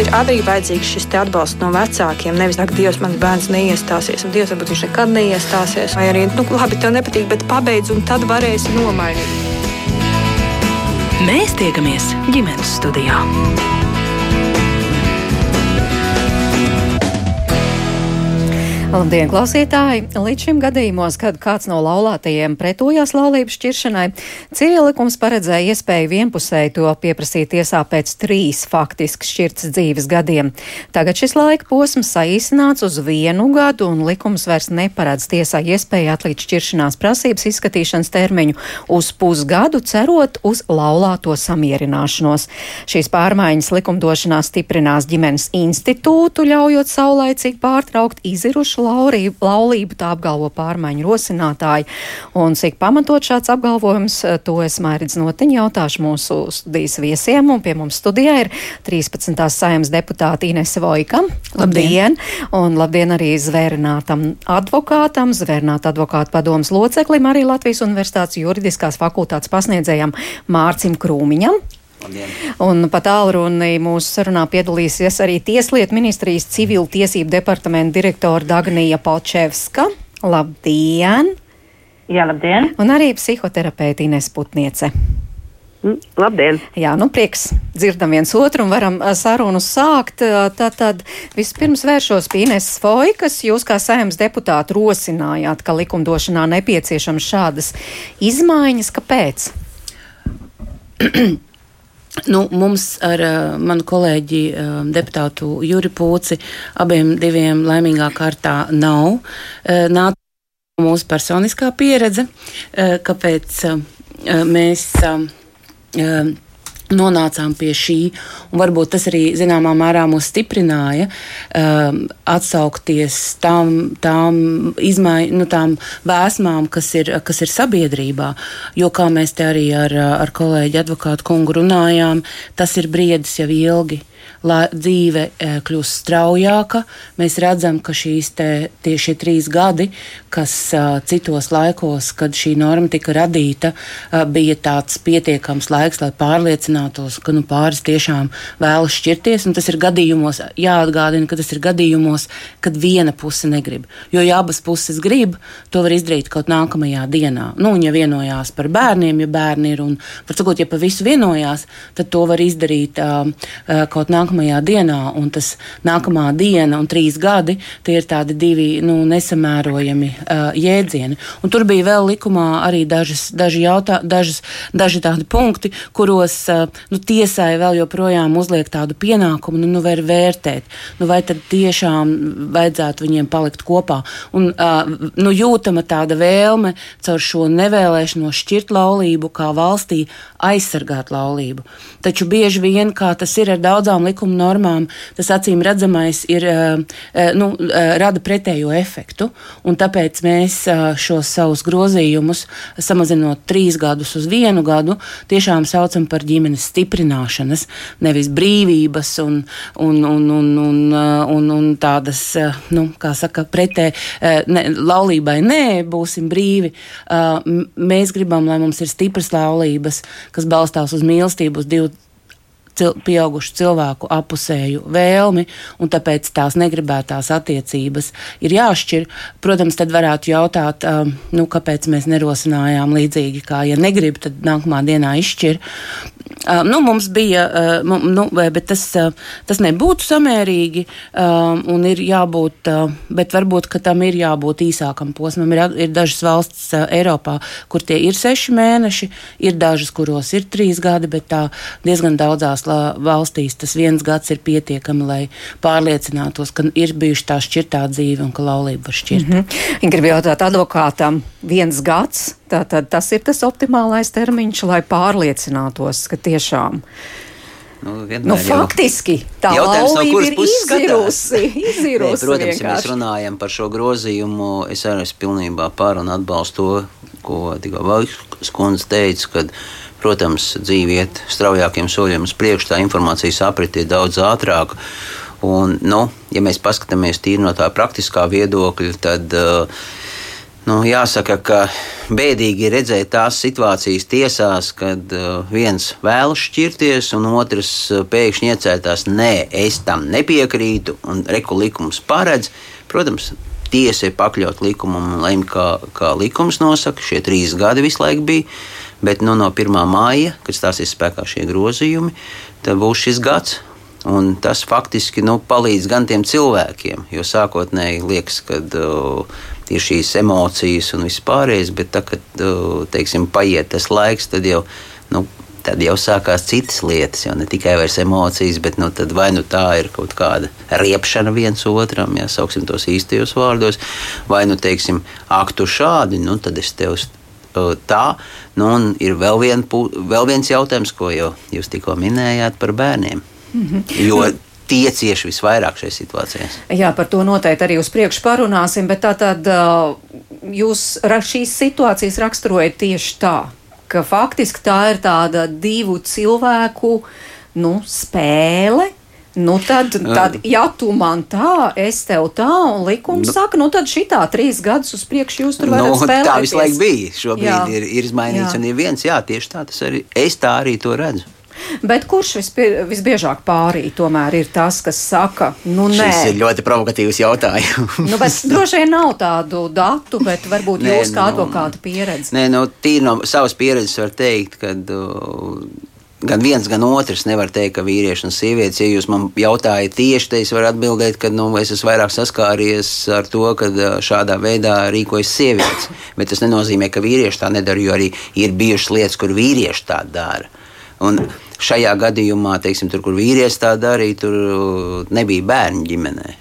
Ir arī vajadzīgs šis atbalsts no vecākiem. Nevis tā, ka Dievs mans bērns neiestāsies, un Dievs varbūt viņš nekad neiestāsies. Vai arī, nu, labi, tev nepatīk, bet pabeidz, un tad varēsi nomainīt. Mēs tiekamies ģimenes studijā. Labdien, klausītāji! Līdz šim gadījumos, kad kāds no laulātajiem pretojās laulības šķiršanai, civilikums paredzēja iespēju vienpusēji to pieprasīt tiesā pēc trīs faktiski šķirtas dzīves gadiem. Tagad šis laika posms saīsināts uz vienu gadu, un likums vairs neparedz tiesā iespēju atlīdz šķiršanās prasības izskatīšanas termiņu uz pusgadu, cerot uz laulāto samierināšanos. Šīs pārmaiņas likumdošanā stiprinās ģimenes institūtu, ļaujot saulaicīgi pārtraukt izirušu laurību, laulību, tā apgalvo pārmaiņu rosinātāji. Un cik pamatot šāds apgalvojums, eh, to es mērķis notiņu jautāšu mūsu studijas viesiem. Un pie mums studijā ir 13. saimnes deputāta Inese Vojka. Labdien! Un labdien arī zvērinātam advokātam, zvērnāta advokāta padomas loceklim, arī Latvijas Universitātes juridiskās fakultātes pasniedzējam Mārcim Krūmiņam. Labdien. Un pat tālruni mūsu sarunā piedalīsies arī Tieslietu ministrijas civil tiesību departamenta direktora Dagnija Palčevska. Labdien! Jā, labdien! Un arī psihoterapeita Ines Putniece. Mm, labdien! Jā, nu prieks dzirdam viens otru un varam sarunu sākt. Tātad vispirms vēršos pie Ines Foikas. Jūs kā saimnes deputāti rosinājāt, ka likumdošanā nepieciešams šādas izmaiņas. Kāpēc? Nu, mums ar uh, manu kolēģi, uh, deputātu Juri Pūci, abiem diviem laimīgā kārtā nav uh, nāca mūsu personiskā pieredze, uh, kāpēc uh, mēs. Uh, uh, nonācām pie šī, un varbūt tas arī zināmā mērā mūs stiprināja, um, atsaukties tām, tām, izmai, nu, tām vēsmām, kas ir, kas ir sabiedrībā. Jo, kā mēs te arī ar, ar kolēģi advokātu kungu runājām, tas ir briedis jau ilgi lai dzīve e, kļūst straujāka. Mēs redzam, ka šīs te, tieši trīs gadi, kas uh, citos laikos, kad šī norma tika radīta, uh, bija tāds pietiekams laiks, lai pārliecinātos, ka nu, pāris tiešām vēlas šķirties. Tas ir gadījumos, jāatgādina, ka tas ir gadījumos, kad viena puse negrib. Jo, ja abas puses grib, to var izdarīt kaut nākamajā dienā. Nu, ja vienojās par bērniem, ja bērni ir un, var sakot, ja pa visu vienojās, tad to var izdarīt uh, uh, kaut nākamajā nākamajā dienā, un tas nākamā diena un trīs gadi tie ir tādi divi nu, nesamērojami uh, jēdzieni. Un tur bija vēl likumā arī dažas, daži, jautā, dažas, daži tādi punkti, kuros uh, nu, tiesai vēl joprojām uzliek tādu pienākumu, nu, nu var vērtēt, nu, vai tad tiešām vajadzētu viņiem palikt kopā. Un, uh, nu, jūtama tāda vēlme caur šo nevēlēšanos šķirt laulību kā valstī aizsargāt laulību. Taču bieži vien, kā tas ir ar daudzām likuma normām, tas acīm redzamais ir, uh, nu, uh, rada pretējo efektu. Tāpēc mēs šos savus grozījumus, samazinot trīs gadus uz vienu gadu, tiešām saucam par ģimenes stiprināšanas, nevis brīvības un, un, un, un, un, un, un tādas, nu, kā saka, pretē ne, laulībai nē, būsim brīvi. Mēs gribam, lai mums ir stipras laulības, kas balstās uz mīlestību, uz divu cil pieaugušu cilvēku apusēju vēlmi, un tāpēc tās negribētās attiecības ir jāšķir. Protams, tad varētu jautāt, um, nu, kāpēc mēs nerosinājām līdzīgi, kā ja negrib, tad nākamā dienā izšķir. Uh, nu, mums bija, uh, nu, bet tas, uh, tas nebūtu samērīgi, uh, un ir jābūt, uh, bet varbūt tam ir jābūt īsākam posmam. Ir, ir dažas valstis uh, Eiropā, kur tie ir seši mēneši, ir dažas, kuros ir trīs gadi, bet tā diezgan daudzās valstīs tas viens gads ir pietiekami, lai pārliecinātos, ka ir bijuši tā šķirtā dzīve un ka laulība var šķirt. Mm -hmm. Gribu jautāt advokātam, viens gads, tātad tas ir tas optimālais termiņš, lai pārliecinātos, ka tiešām. Nu, nu, faktiski tā laulība ir izirusi. izirusi Protams, vienkārši. ja mēs runājam par šo grozījumu, es arī esmu pilnībā par un atbalstu to, ko tikko Vaigas kundze teica, kad Protams, dzīve iet straujākiem soļiem uz priekšu, tā informācijas aprite ir daudz ātrāka. Un, nu, ja mēs paskatāmies tīri no tā praktiskā viedokļa, tad uh, Nu, jāsaka, ka bēdīgi ir redzēt tās situācijas tiesās, kad uh, viens vēlas šķirties, un otrs uh, pēkšņi iecētās, nē, es tam nepiekrītu, un reku likums paredz. Protams, tiesa ir pakļauta likumam un lemj, kā, kā likums nosaka. Šie trīs gadi visu laiku bija, bet nu, no 1. māja, kad stāsies spēkā šie grozījumi, tad būs šis gads. Un tas faktiski nu, palīdz gan tiem cilvēkiem, jo sākotnēji liekas, ka uh, ir šīs emocijas un viss pārējais, bet tā, kad teiksim, paiet tas laiks, tad jau. Nu, Tad jau sākās citas lietas, ne tikai emocijas, bet nu, vai nu tā ir kaut kāda riepšana viens otram, ja sauksim tos īstajos vārdos, vai nu teiksim, ak, tu šādi, nu tad es tev tā. Nu, un ir vēl, vien, vēl viens jautājums, ko jau jūs tikko minējāt par bērniem. Mm -hmm. Jo tie cieši visvairāk šajā situācijā. Jā, par to noteikti arī uz priekšu parunāsim, bet tā tad jūs šīs situācijas raksturojat tieši tā, ka faktiski tā ir tāda divu cilvēku nu, spēle. Nu tad, tad, ja tu man tā, es tev tā, un likums nu, saka, nu tad šitā trīs gadus uz priekšu jūs tur varat nu, spēlēt. Tā visu laiku bija. Šobrīd jā. ir, ir izmainīts, jā. un ir viens, jā, tieši tā tas arī, es tā arī to redzu. Bet kurš vispie, visbiežāk pārī tomēr ir tas, kas saka, nu nē? Šis ir ļoti provokatīvs jautājums. nu, bet droši vien nav tādu datu, bet varbūt nē, jūs kā nu, advokāta pieredze. Nē, nu, tīri no savas pieredzes var teikt, ka. Uh, gan viens, gan otrs nevar teikt, ka vīrieši un sievietes, ja jūs man jautājat tieši, tad es varu atbildēt, ka nu, es esmu vairāk saskāries ar to, ka šādā veidā rīkojas sievietes. Bet tas nenozīmē, ka vīrieši tā nedara, jo arī ir bijušas lietas, kur vīrieši tā dara. Un šajā gadījumā, teiksim, tur, kur vīrietis tā darīja, tur nebija bērnu ģimenē.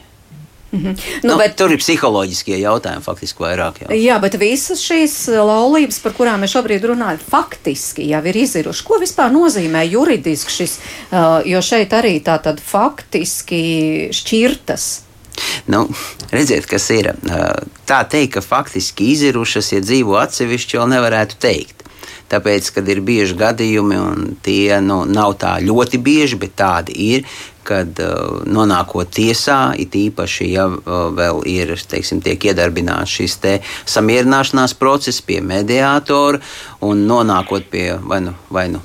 Mm -hmm. nu, nu, bet, tur ir psiholoģiskie jautājumi faktiski vairāk. Jā, jā bet visas šīs laulības, par kurām mēs šobrīd runājam, faktiski jau ir izzirušas. Ko vispār nozīmē juridiski šis, uh, jo šeit arī tā tad faktiski šķirtas. Nu, redziet, kas ir. Uh, tā teikt, ka faktiski izirušas, ja dzīvo atsevišķi, jau nevarētu teikt. Tāpēc, kad ir bieži gadījumi, un tie nu, nav tā ļoti bieži, bet tādi ir, kad uh, nonākot tiesā, it īpaši, ja uh, vēl ir, teiksim, iedarbināts šis te samierināšanās process pie mediātora un nonākot pie vai nu, vai nu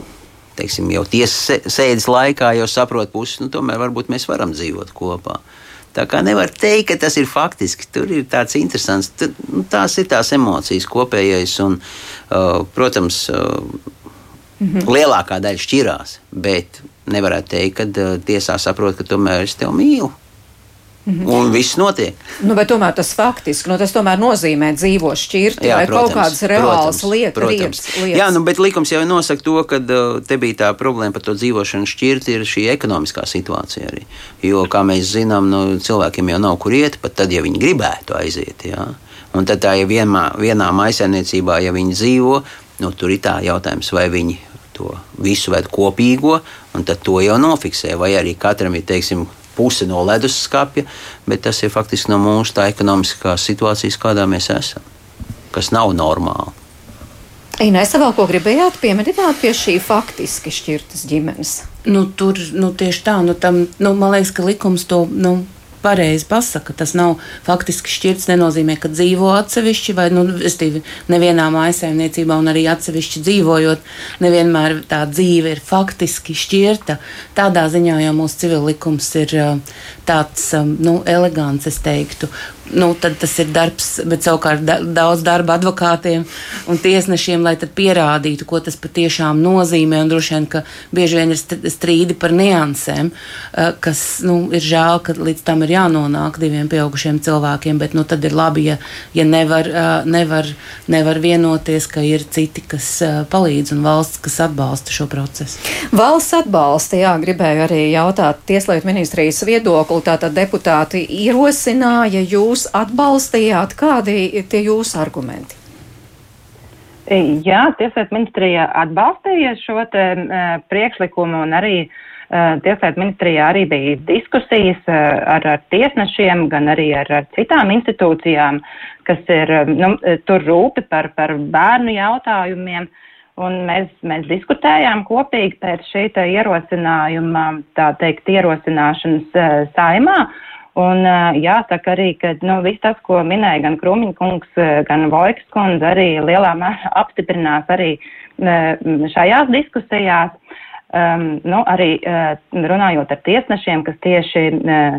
teiksim, jau tiesas sēdes laikā, jau saprot puses, nu, tomēr varbūt mēs varam dzīvot kopā. Tā kā nevar teikt, ka tas ir faktiski. Tur ir tāds interesants, tur, nu, tās ir tās emocijas kopējais. Un, uh, protams, uh, -hmm. lielākā daļa šķirās, bet nevarētu teikt, ka uh, tiesā saprot, ka tomēr es tevi mīlu. Mhm. Un viss notiek. Nu, tomēr tas faktiski nu, tas tomēr nozīmē dzīvo šķirti Jā, vai protams, kaut kādas reālas lietas. Protams. lietas. Jā, nu, bet likums jau nosaka to, ka uh, te bija tā problēma par to dzīvošanu šķirti, ir šī ekonomiskā situācija arī. Jo, kā mēs zinām, nu, cilvēkiem jau nav kur iet, pat tad, ja viņi gribētu aiziet. Jā. Un tad tā, ja vienmā, vienā maisaimniecībā, ja viņi dzīvo, nu, tur ir tā jautājums, vai viņi to visu ved kopīgo, un tad to jau nofiksē, vai arī katram ir, teiksim, puse no leduskapja, bet tas ir faktiski no mūsu tā ekonomiskās situācijas, kādā mēs esam, kas nav normāli. Inese, vēl ko gribējāt pieminēt pie šī faktiski šķirtas ģimenes? Nu, tur nu, tieši tā, nu, tam, nu, man liekas, ka likums to nu, pareizi pasaka. Tas nav faktiski šķirts, nenozīmē, ka dzīvo atsevišķi vai nu, nevienā mājsaimniecībā un arī atsevišķi dzīvojot. Nevienmēr tā dzīve ir faktiski šķirta. Tādā ziņā jau mūsu civil likums ir tāds nu, elegants, es teiktu. Nu, tad tas ir darbs, bet savukārt da, daudz darba advokātiem un tiesnešiem, lai pierādītu, ko tas patiešām nozīmē. Un droši vien, ka bieži vien ir strīdi par niansēm, kas nu, ir žēl, ka līdz tam ir jānonāk diviem pieaugušiem cilvēkiem, bet nu, tad ir labi, ja, ja nevar, nevar, nevar vienoties, ka ir citi, kas palīdz un valsts, kas atbalsta šo procesu. Valsts atbalsta, jā, gribēju arī jautāt Tieslietu ministrijas viedokli. Tātad deputāti ierosināja, jūs atbalstījāt, kādi ir tie jūsu argumenti? Jā, Tieslietu ministrija atbalstīja šo te, uh, priekšlikumu un arī uh, Eh, Tieslietu ministrijā arī bija diskusijas eh, ar, ar tiesnešiem, gan arī ar, ar citām institūcijām, kas ir nu, tur rūpi par, par bērnu jautājumiem. Un mēs, mēs diskutējām kopīgi pēc šī ierosinājuma, tā teikt, ierosināšanas saimā. Un jāsaka arī, ka nu, viss tas, ko minēja gan Krūmiņa kungs, gan Vojkas kundze, arī lielā mērā apstiprinās arī šajās diskusijās. Um, nu, arī uh, runājot ar tiesnešiem, kas tieši uh,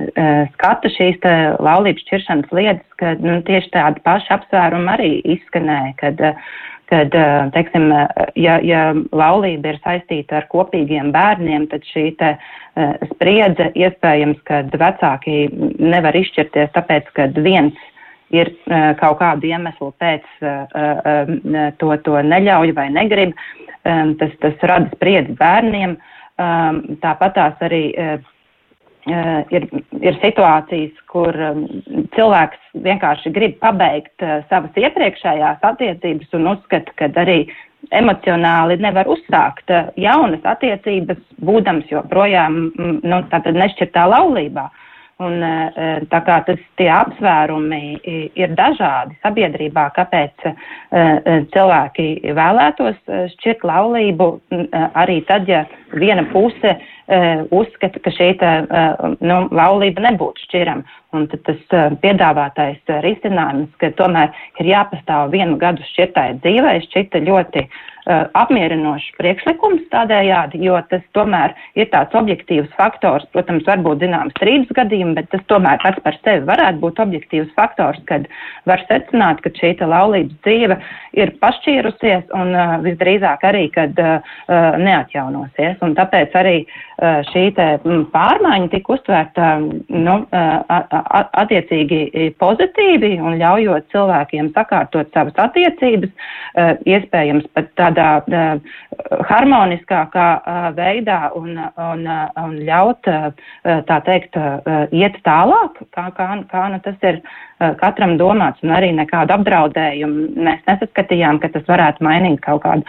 skata šīs laulības šķiršanas lietas, ka nu, tieši tādi paši apsvērumi arī izskanēja, kad uh, kad, eh, teiksim, eh, ja, ja laulība ir saistīta ar kopīgiem bērniem, tad šī te eh, spriedze iespējams, ka vecāki nevar izšķirties tāpēc, ka viens ir kaut kādu iemeslu pēc to, to neļauj vai negrib, tas, tas rada spriedzi bērniem. Tāpat tās arī ir, ir situācijas, kur um, cilvēks vienkārši grib pabeigt uh, savas iepriekšējās attiecības un uzskata, ka arī emocionāli nevar uzsākt uh, jaunas attiecības, būdams joprojām mm, nu, nešķirtā laulībā. Un, tā kā tas tie apsvērumi ir dažādi sabiedrībā, kāpēc cilvēki vēlētos šķirt laulību, arī tad, ja viena puse uzskata, ka šī tā, nu, laulība nebūtu šķirama. Un tas piedāvātais risinājums, ka tomēr ir jāpastāv vienu gadu šķirtai dzīvei, šķita ļoti uh, apmierinošs priekšlikums tādējādi, jo tas tomēr ir tāds objektīvs faktors, protams, varbūt zināms strīdus gadījumi, bet tas tomēr pats par sevi varētu būt objektīvs faktors, kad var secināt, ka šī laulības dzīve ir pašķīrusies un uh, visdrīzāk arī, kad uh, neatjaunosies. Un tāpēc arī uh, šī mm, pārmaiņa tika uztvērta nu, eh, attiecīgi pozitīvi un ļaujot cilvēkiem sakārtot savas attiecības, eh, iespējams pat tādā harmoniskākā veidā un, un, un ļaut, tā teikt, iet tālāk, kā, kā, kā nu tas ir katram domāts, un arī nekādu apdraudējumu. Mēs nesaskatījām, ka tas varētu mainīt kaut kādu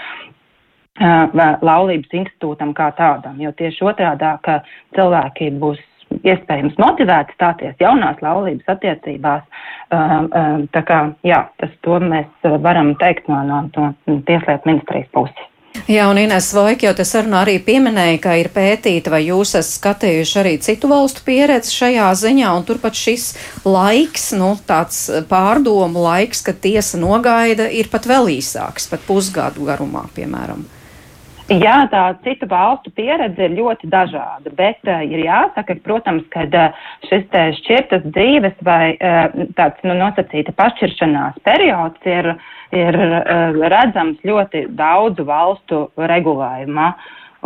laulības institūtam kā tādam, jo tieši otrādā, ka cilvēki būs iespējams motivēti stāties jaunās laulības attiecībās. Tā kā, jā, tas to mēs varam teikt no, no, no Tieslietu ministrijas puses. Jā, un Ines Vaika jau te sarunā arī pieminēja, ka ir pētīta, vai jūs esat skatījuši arī citu valstu pieredzi šajā ziņā, un turpat šis laiks, nu, tāds pārdomu laiks, kad tiesa nogaida, ir pat vēl īsāks, pat pusgadu garumā, piemēram. Jā, tā citu valstu pieredze ir ļoti dažāda, bet uh, ir jāsaka, protams, ka uh, šis šķirtas dzīves vai uh, tāds nu, nosacīta pašķiršanās periods ir, ir uh, redzams ļoti daudzu valstu regulējumā.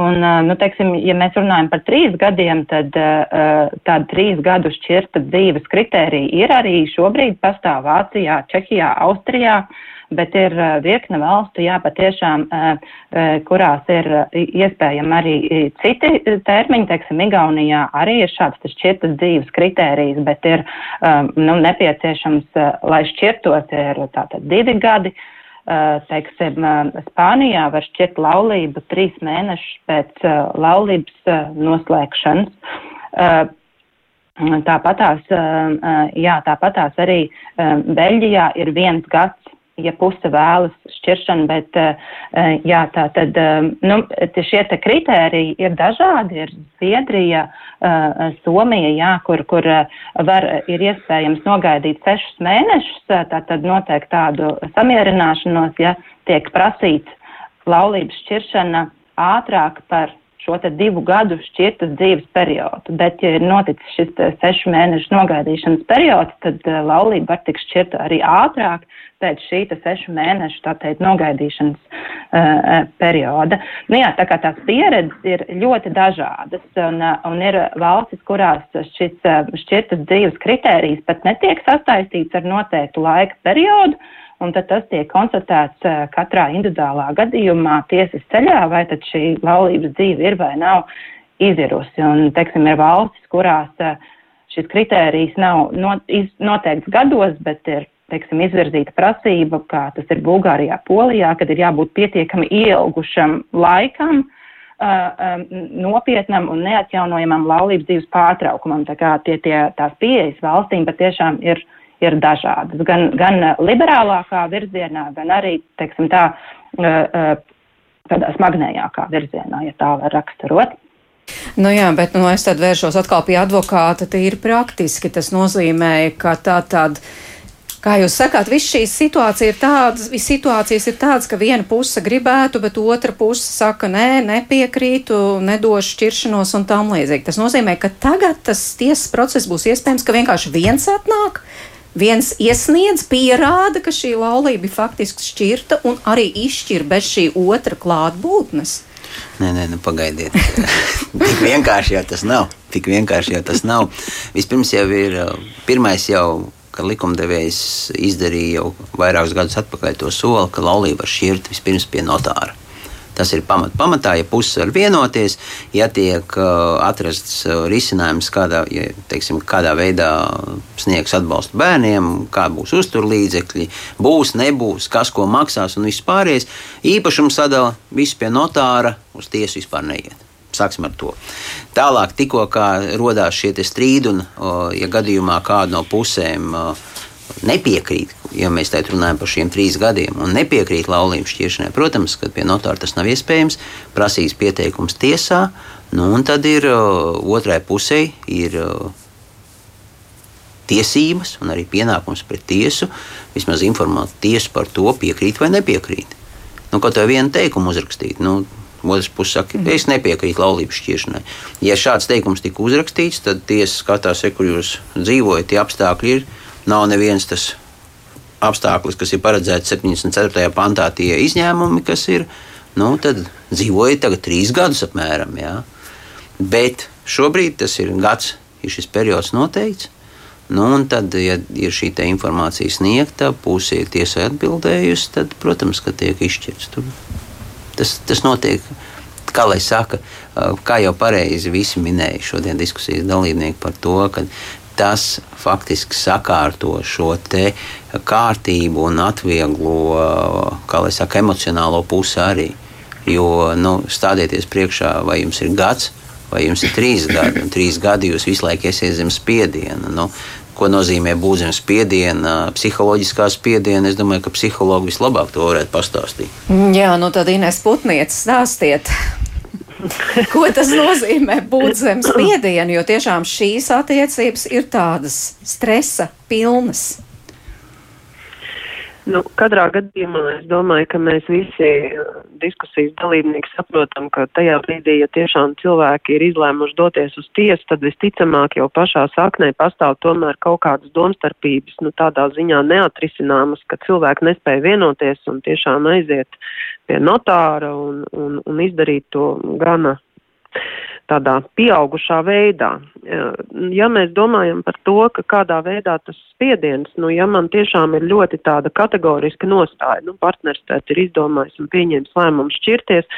Un, uh, nu, teiksim, ja mēs runājam par trīs gadiem, tad uh, tāda trīs gadu šķirta dzīves kritērija ir arī šobrīd pastāv Vācijā, Čehijā, Austrijā. Uh, bet ir eh, virkne valstu, jā, patiešām, eh, eh, kurās ir iespējami arī citi termiņi, teiksim, Igaunijā arī ir šāds šķirtas dzīves kritērijs, bet ir nu, nepieciešams, lai šķirtos, ir tātad divi gadi. Teiksim, Spānijā var šķirt laulību trīs mēnešus pēc laulības noslēgšanas. Tāpatās, jā, tāpatās arī Beļģijā ir viens gads ja puse vēlas šķiršanu, bet eh, jā, tā tad, eh, nu, šie te kritēriji ir dažādi, ir Zviedrija, eh, Somija, jā, kur, kur var, ir iespējams nogaidīt sešus mēnešus, tā tad noteikti tādu samierināšanos, ja tiek prasīts laulības šķiršana ātrāk par šo divu gadu šķirtas dzīves periodu. Bet, ja ir noticis šis sešu mēnešu nogaidīšanas periods, tad laulība var tikt šķirta arī ātrāk, pēc šī sešu mēnešu teikt, nogaidīšanas uh, perioda. Nu, jā, tā kā tās pieredzes ir ļoti dažādas, un, un ir valstis, kurās šis šķirtas dzīves kritērijs pat netiek sastaistīts ar noteiktu laika periodu. Un tad tas tiek konstatēts uh, katrā individuālā gadījumā tiesas ceļā, vai tad šī laulības dzīve ir vai nav izirusi. Un, teiksim, ir valstis, kurās uh, šis kritērijs nav noteikts gados, bet ir teiksim, izvirzīta prasība, kā tas ir Bulgārijā, Polijā, kad ir jābūt pietiekami ielgušam laikam, um, nopietnam un neatjaunojamam laulības dzīves pārtraukumam. Tā kā tie, tie tās pieejas valstīm patiešām ir, ir dažādas. Gan, gan liberālākā virzienā, gan arī, teiksim tā, uh, uh, tādā smagnējākā virzienā, ja tā var raksturot. Nu jā, bet nu, es tad vēršos atkal pie advokāta. Tīri praktiski tas nozīmē, ka tā tad. Kā jūs sakāt, visas šīs situācijas ir tādas, situācijas ir tādas, ka viena puse gribētu, bet otra puse saka, nē, nepiekrītu, nedošu šķiršanos un tam līdzīgi. Tas nozīmē, ka tagad tas tiesas process būs iespējams, ka vienkārši viens atnāk, viens iesniedz, pierāda, ka šī laulība ir faktiski šķirta un arī izšķir bez šī otra klātbūtnes. Nē, nē, nu pagaidiet. Tik vienkārši jau tas nav. Tik vienkārši jau tas nav. Vispirms jau ir pirmais jau likumdevējs izdarīja jau vairākus gadus atpakaļ to soli, ka laulība var šķirt vispirms pie notāra. Tas ir pamat, pamatā, ja puses var vienoties, ja tiek uh, atrasts uh, risinājums, kādā, ja, teiksim, kādā veidā sniegs atbalstu bērniem, kā būs uzturlīdzekļi, būs, nebūs, kas ko maksās un viss pārējais. Īpašums sadala viss pie notāra, uz tiesu vispār neiet. Sāksim ar to. Tālāk, tikko radās šie strīdi, un, ja gadījumā kāda no pusēm nepiekrīt, ja mēs tagad runājam par šiem trīs gadiem, un nepiekrīt laulības šķiršanai, protams, ka pie notāra tas nav iespējams, prasīs pieteikums tiesā, nu, un tad ir otrai pusē ir tiesības un arī pienākums pret tiesu vismaz informēt tiesu par to, piekrīt vai nepiekrīt. Nu, kaut kā vienu teikumu uzrakstīt. Nu, Otrs puses saka, ka es nepiekrītu laulības šķiršanai. Ja šāds teikums tika uzrakstīts, tad tiesa skatās, kur jūs dzīvojat, tie apstākļi ir nav neviens tas apstākļus, kas ir paredzēts 74. pantā, tie izņēmumi, kas ir, nu, tad dzīvoja tagad trīs gadus apmēram. Jā. Bet šobrīd tas ir gads, ir šis periods noteikts. Nu, un tad, ja ir šī informācija sniegta, puse ir tiesai atbildējusi, tad, protams, ka tiek izšķirts. Tur. Tas, tas notiek, kā lai saka, kā jau pareizi visi minēja šodien diskusijas dalībnieki par to, ka tas faktiski sakārto šo kārtību un atvieglo, kā lai saka, emocionālo pusi arī. Jo nu, stādieties priekšā, vai jums ir gads, vai jums ir trīs gadi, un trīs gadi jūs visu laiku esiet zem spiediena. Nu, ko nozīmē būt zem spiediena, psiholoģiskā spiediena. Es domāju, ka psihologi vislabāk to varētu pastāstīt. Jā, nu tad Inês Putnietis stāstiet. Ko tas nozīmē būt zem spiediena, jo tiešām šīs attiecības ir tādas stresa pilnas. Nu, katrā gadījumā es domāju, ka mēs visi uh, diskusijas dalībnieki saprotam, ka tajā brīdī, ja tiešām cilvēki ir izlēmuši doties uz tiesu, tad visticamāk jau pašā saknē pastāv tomēr kaut kādas domstarpības, nu tādā ziņā neatrisināmas, ka cilvēki nespēja vienoties un tiešām aiziet pie notāra un, un, un izdarīt to gana tādā pieaugušā veidā. Ja mēs domājam par to, ka kādā veidā tas spiediens, nu, ja man tiešām ir ļoti tāda kategoriska nostāja, nu, partners tēt ir izdomājis un pieņēmis lēmumu šķirties,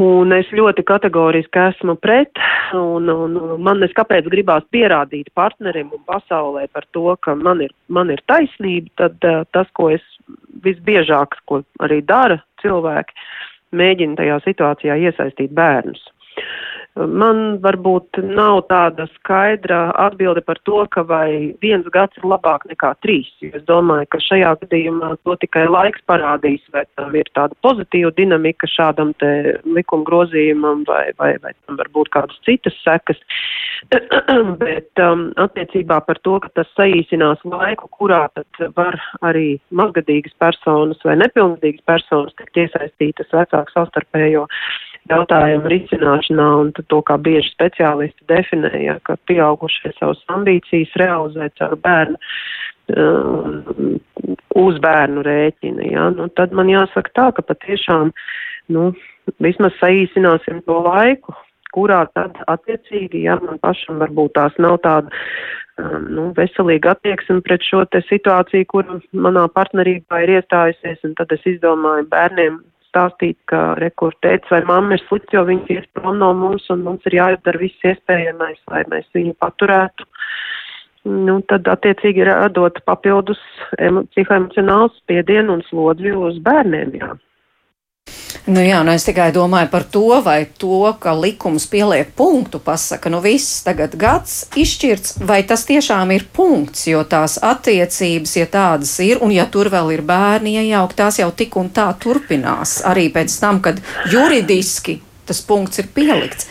Un es ļoti kategoriski esmu pret, un, un man es kāpēc gribās pierādīt partnerim un pasaulē par to, ka man ir, man ir taisnība, tad uh, tas, ko es visbiežāk, ko arī dara cilvēki, mēģina tajā situācijā iesaistīt bērnus. Man varbūt nav tāda skaidra atbilde par to, ka vai viens gads ir labāk nekā trīs. Es domāju, ka šajā gadījumā to tikai laiks parādīs, vai tam ir tāda pozitīva dinamika šādam te likuma grozījumam, vai, vai, vai tam var būt kādas citas sekas. Bet um, attiecībā par to, ka tas saīsinās laiku, kurā tad var arī mazgadīgas personas vai nepilngadīgas personas tikt iesaistītas vecāku savstarpējo jautājumu risināšanā, un to, kā bieži speciālisti definēja, ka pieaugušie savas ambīcijas realizē caur bērnu uh, uz bērnu rēķina. Ja? Nu, tad man jāsaka tā, ka patiešām nu, vismaz saīsināsim to laiku, kurā tad attiecīgi, ja man pašam varbūt tās nav tāda um, nu, veselīga attieksme pret šo te situāciju, kur manā partnerībā ir iestājusies, un tad es izdomāju bērniem stāstīt, ka rekur tēts vai mamma ir slikts, jo viņš ies prom no mums un mums ir jāizdara viss iespējamais, lai mēs viņu paturētu. Nu, tad attiecīgi ir dot papildus psihoemocionāls spiedienu un slodzi uz bērniem. Jā. Nu jā, nu es tikai domāju par to, vai to, ka likums pieliek punktu, pasaka, nu viss tagad gads izšķirts, vai tas tiešām ir punkts, jo tās attiecības, ja tādas ir, un ja tur vēl ir bērni iejaukt, tās jau tik un tā turpinās, arī pēc tam, kad juridiski tas punkts ir pielikts.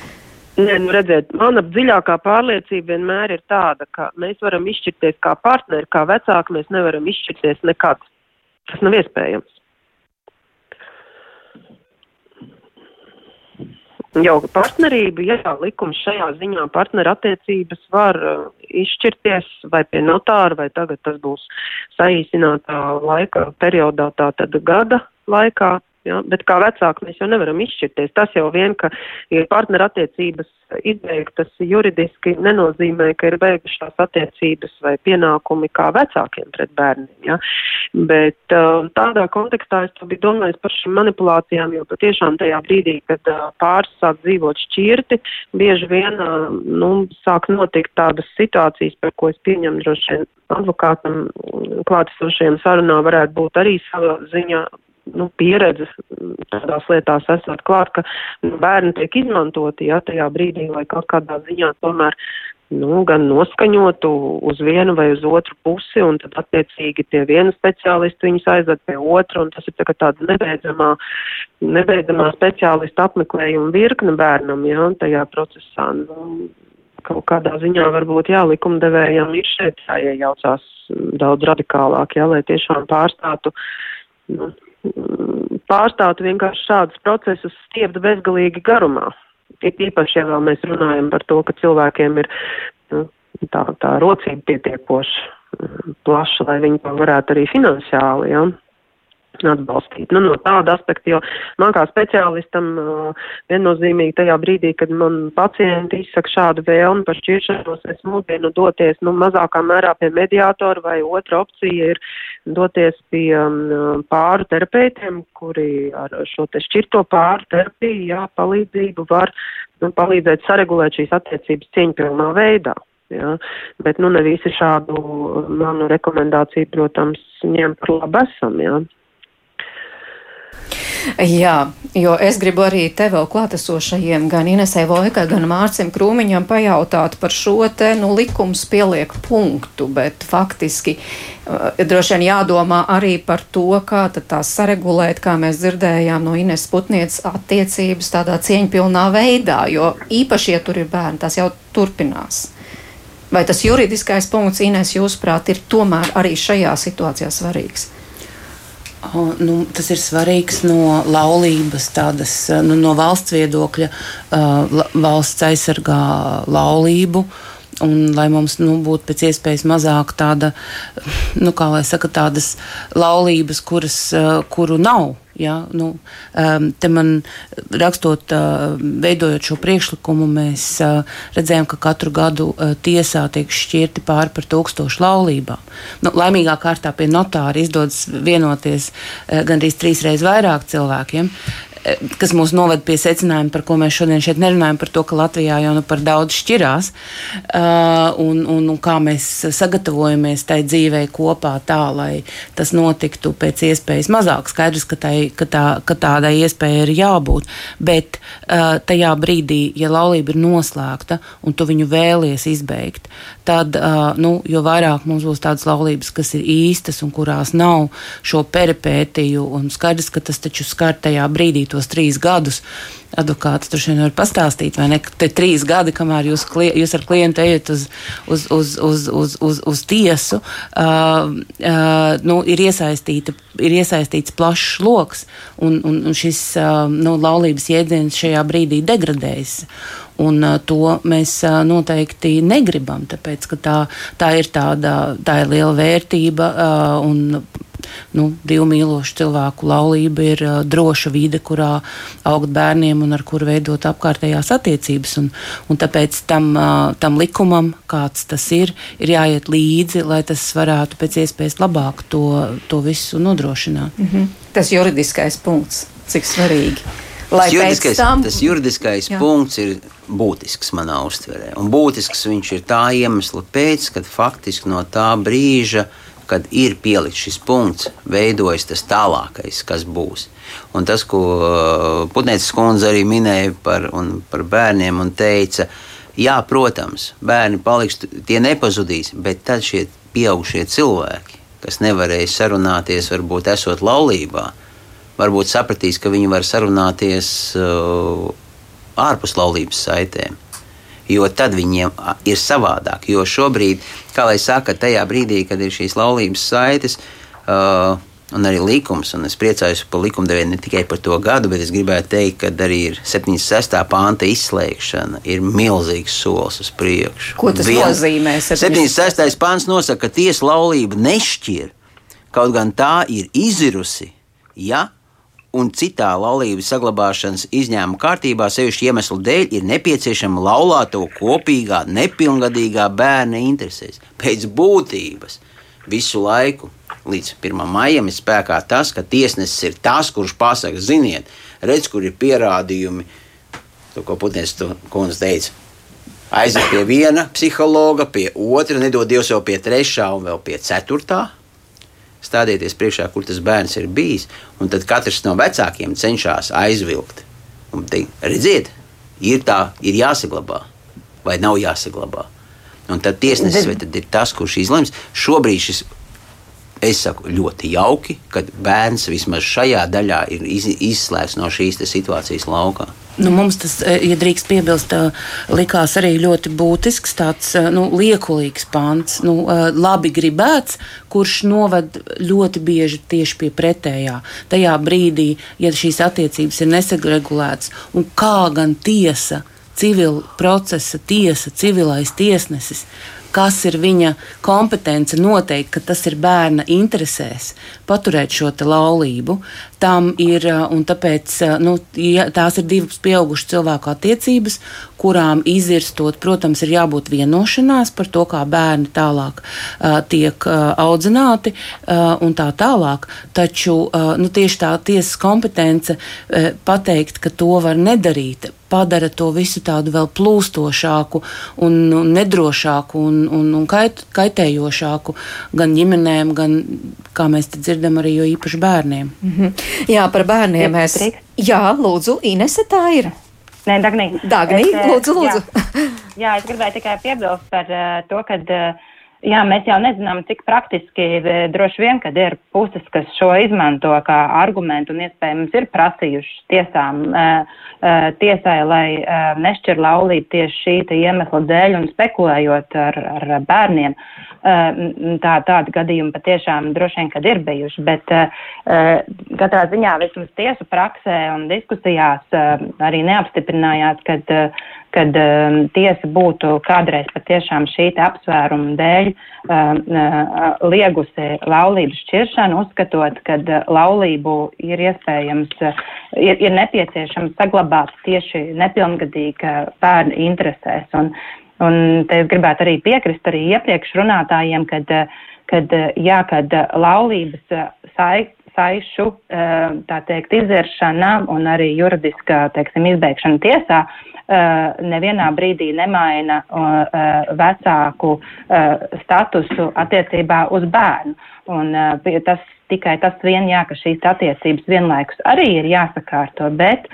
Nē, nu redziet, mana dziļākā pārliecība vienmēr ir tāda, ka mēs varam izšķirties kā partneri, kā vecāki, mēs nevaram izšķirties nekad. Tas nav iespējams. Jau partnerība, ja likums šajā ziņā partneru attiecības var uh, izšķirties vai pie notāra, vai tagad tas būs saīsinātā laika periodā, tātad gada laikā, Ja? Bet kā vecāki mēs jau nevaram izšķirties. Tas jau vien, ka ir partnerattiecības izbeigtas juridiski, nenozīmē, ka ir beigušās attiecības vai pienākumi kā vecākiem pret bērniem. Ja? Bet uh, tādā kontekstā es biju domājis par šīm manipulācijām, jo patiešām tajā brīdī, kad uh, pāris sāk dzīvot šķirti, bieži vien uh, nu, sāk notikt tādas situācijas, par ko es pieņemu droši vien advokātam klātesošajiem sarunā varētu būt arī sava ziņa nu, pieredze tādās lietās esot klāt, ka nu, bērni tiek izmantoti, ja tajā brīdī, lai kaut kādā ziņā tomēr nu, gan noskaņotu uz vienu vai uz otru pusi, un tad attiecīgi pie viena speciālista viņus aizved pie otra, un tas ir tā tāda nebeidzamā, nebeidzamā speciālista apmeklējuma virkne bērnam, ja, tajā procesā. Nu, kaut kādā ziņā varbūt, jā, likumdevējiem ir šeit jāiejaucās daudz radikālāk, jā, lai tiešām pārstātu nu, pārstātu vienkārši šādus procesus stiept bezgalīgi garumā. Ir īpaši, ja vēl mēs runājam par to, ka cilvēkiem ir nu, tā, tā rocība pietiekoši mm, plaša, lai viņi to varētu arī finansiāli, ja, atbalstīt. Nu, no tāda aspekta, jo man kā speciālistam uh, viennozīmīgi tajā brīdī, kad man pacienti izsaka šādu vēlmi par šķiršanos, es mūdienu doties nu, mazākā mērā pie mediātora vai otra opcija ir doties pie um, pāru terapeitiem, kuri ar šo te šķirto pāru terapiju, jā, palīdzību var nu, palīdzēt saregulēt šīs attiecības cieņpilnā veidā. Ja? Bet nu, ne visi šādu manu rekomendāciju, protams, ņem par labu esam. Ja? Jā, jo es gribu arī te vēl klātesošajiem, gan Inesē Vojkai, gan Mārcim Krūmiņam pajautāt par šo te, nu, likums pieliek punktu, bet faktiski uh, droši vien jādomā arī par to, kā tad tās saregulēt, kā mēs dzirdējām no Ines Putnieces attiecības tādā cieņpilnā veidā, jo īpaši, ja tur ir bērni, tas jau turpinās. Vai tas juridiskais punkts, Ines, jūsuprāt, ir tomēr arī šajā situācijā svarīgs? Nu, tas ir svarīgs no laulības, tādas, nu, no valsts viedokļa. Uh, valsts aizsargā laulību. Un, lai mums nu, būtu pēc iespējas mazāk tāda, nu, kā lai saka, tādas laulības, kuras, uh, kuru nav Ja, nu, um, te man rakstot, uh, veidojot šo priekšlikumu, mēs uh, redzējām, ka katru gadu tiesā tiek šķirti pāri par tūkstošu laulībām. Nu, laimīgā kārtā pie notāra izdodas vienoties gandrīz trīsreiz vairāk cilvēkiem kas mūs noved pie secinājuma, par ko mēs šodien šeit nerunājam, par to, ka Latvijā jau nu par daudz šķirās, uh, un, un, un kā mēs sagatavojamies tai dzīvei kopā tā, lai tas notiktu pēc iespējas mazāk. Skaidrs, ka, tai, ka, tā, ka tādai iespējai ir jābūt, bet uh, tajā brīdī, ja laulība ir noslēgta un tu viņu vēlies izbeigt, tad nu, jo vairāk mums būs tādas laulības, kas ir īstas un kurās nav šo peripētiju, un skaidrs, ka tas taču skar tajā brīdī tos trīs gadus. Advokāts droši vien var pastāstīt, vai ne? Te trīs gadi, kamēr jūs, kli, jūs ar klientu ejat uz, uz, uz, uz, uz, uz, uz tiesu, uh, uh, nu, ir, ir iesaistīts plašs lokus, un, un, un šis uh, nu, laulības jēdziens šajā brīdī degradējas. Un, uh, to mēs uh, noteikti negribam, tāpēc ka tā, tā ir tāda tā ir liela vērtība. Uh, un, nu, divu mīlošu cilvēku laulība ir uh, droša vide, kurā augt bērniem un ar kuru veidot apkārtējās attiecības. Un, un tāpēc tam, uh, tam likumam, kāds tas ir, ir jāiet līdzi, lai tas varētu pēc iespējas labāk to, to visu nodrošināt. Mm -hmm. Tas juridiskais punkts, cik svarīgi. Tas juridiskais, tam... tas juridiskais Jā. punkts ir būtisks manā uztverē. Un būtisks viņš ir tā iemesla pēc, kad faktiski no tā brīža kad ir pielikts šis punkts, veidojas tas tālākais, kas būs. Un tas, ko uh, Putnētas kundze arī minēja par, par bērniem, un teica, jā, protams, bērni paliks, tie nepazudīs, bet tad šie pieaugušie cilvēki, kas nevarēja sarunāties, varbūt esot laulībā, varbūt sapratīs, ka viņi var sarunāties uh, ārpus laulības saitēm. Jo tad viņiem ir savādāk. Jo šobrīd, kā lai saka, tajā brīdī, kad ir šīs laulības saites, uh, un arī likums, un es priecājos par likumdevēju ne tikai par to gadu, bet es gribētu teikt, ka arī ir 76. pānta izslēgšana, ir milzīgs solis uz priekšu. Ko tas Vien, nozīmē? 76. pāns nosaka, ka tiesa laulība nešķir, kaut gan tā ir izirusi, ja un citā laulības saglabāšanas izņēmuma kārtībā, sevišķi iemeslu dēļ, ir nepieciešama laulāto kopīgā, nepilngadīgā bērna interesēs. Pēc būtības visu laiku līdz 1. maijam ir spēkā tas, ka tiesnesis ir tas, kurš pasaka, ziniet, redz, kur ir pierādījumi. To, ko Putins kundze teica. Aiziet pie viena psihologa, pie otra, nedod Dievs jau pie trešā un vēl pie ceturtā. Stādieties priekšā, kur tas bērns ir bijis, un tad katrs no vecākiem cenšas aizvilkt. Un teikt, redziet, ir tā, ir jāsaglabā vai nav jāsaglabā. Un tad tiesnesis ir tas, kurš izlems. Šobrīd šis Es saku, ļoti jauki, ka bērns vismaz šajā daļā ir iz, izslēgts no šīs situācijas laukā. Nu, mums tas, eh, ja drīkst piebilst, eh, likās arī ļoti būtisks, tāds eh, nu, liekulīgs pants, nu, labi gribēts, kurš noved ļoti bieži tieši pie pretējā. Tajā brīdī, ja šīs attiecības ir nesagregulētas, un kā gan tiesa, civil procesa tiesa, civilais tiesnesis kas ir viņa kompetence noteikt, ka tas ir bērna interesēs, paturēt šo laulību. Tam ir, un tāpēc nu, tās ir divas pieaugušas cilvēku attiecības, kurām izirstot, protams, ir jābūt vienošanās par to, kā bērni tālāk uh, tiek uh, audzināti uh, un tā tālāk. Taču uh, nu, tieši tā tiesas kompetence uh, pateikt, ka to var nedarīt, padara to visu tādu vēl plūstošāku un, un nedrošāku un, un, un kait, kaitējošāku gan ģimenēm, gan, kā mēs te dzirdam, arī īpaši bērniem. Mm -hmm. Jā, par bērniem mēs. Jā, lūdzu, Inese tā ir. Nē, Dagnī. Dagnī, es, lūdzu, lūdzu. Jā, jā, es gribēju tikai piebilst par uh, to, ka. Uh, Jā, mēs jau nezinām, cik praktiski droši vien, kad ir puses, kas šo izmanto kā argumentu un iespējams ir prasījuši tiesām, tiesai, lai nešķir laulību tieši šī iemesla dēļ un spekulējot ar, ar bērniem. Tā, tādi gadījumi patiešām droši vien, kad ir bijuši, bet katrā ziņā vismaz tiesu praksē un diskusijās arī neapstiprinājās, kad kad um, tiesa būtu kādreiz patiešām šī apsvēruma dēļ um, uh, liegusi laulības šķiršanu, uzskatot, ka uh, laulību ir iespējams, uh, ir, ir nepieciešams saglabāt tieši nepilngadīga bērna interesēs. Un, un te es gribētu arī piekrist arī iepriekš runātājiem, kad, uh, kad, uh, jā, kad uh, laulības saik, saišu, tā teikt, izvēršana un arī juridiska, teiksim, izbeigšana tiesā Uh, nevienā brīdī nemaina uh, vecāku statusu attiecībā uz bērnu. Un tas tikai tas vien, jā, ka šīs attiecības vienlaikus arī ir jāsakārto, bet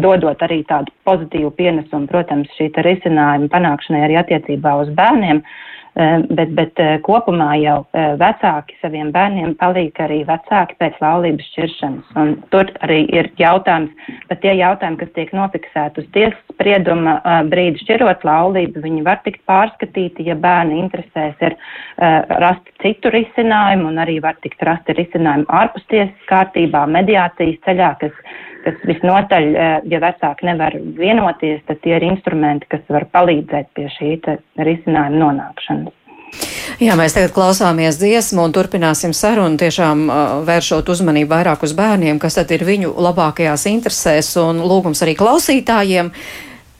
dodot arī tādu pozitīvu pienesumu, protams, šī risinājuma panākšanai arī attiecībā uz bērniem. Uh, bet, bet eh, kopumā jau eh, vecāki saviem bērniem palīk arī vecāki pēc laulības šķiršanas. Un tur arī ir jautājums, bet tie jautājumi, kas tiek nofiksēti uz tiesas sprieduma eh, brīdi šķirot laulību, viņi var tikt pārskatīti, ja bērni interesēs ir rast citu risinājumu un arī var tikt rasti risinājumi ārpus tiesas kārtībā, mediācijas ceļā, kas kas visnotaļ, ja vecāki nevar vienoties, tad tie ir instrumenti, kas var palīdzēt pie šī risinājuma nonākšanas. Jā, mēs tagad klausāmies dziesmu un turpināsim sarunu, tiešām uh, vēršot uzmanību vairāk uz bērniem, kas tad ir viņu labākajās interesēs un lūgums arī klausītājiem.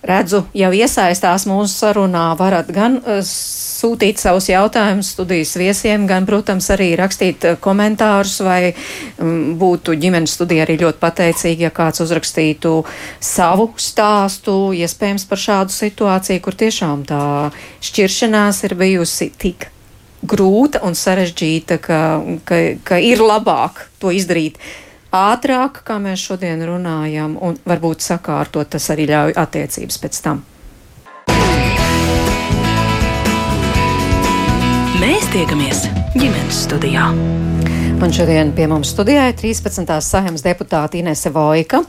Redzu, jau iesaistās mūsu sarunā, varat gan uh, sūtīt savus jautājumus studijas viesiem, gan, protams, arī rakstīt eh, komentārus, vai um, būtu ģimenes studija arī ļoti pateicīgi, ja kāds uzrakstītu savu stāstu, iespējams par šādu situāciju, kur tiešām tā šķiršanās ir bijusi tik grūta un sarežģīta, ka, ka, ka ir labāk to izdarīt ātrāk, kā mēs šodien runājam, un varbūt sakārtot tas arī ļauj attiecības pēc tam. Mēs tiekamies ģimenes studijā. Un šodien pie mums studijā ir 13. saimnes deputāta Inese Vojka,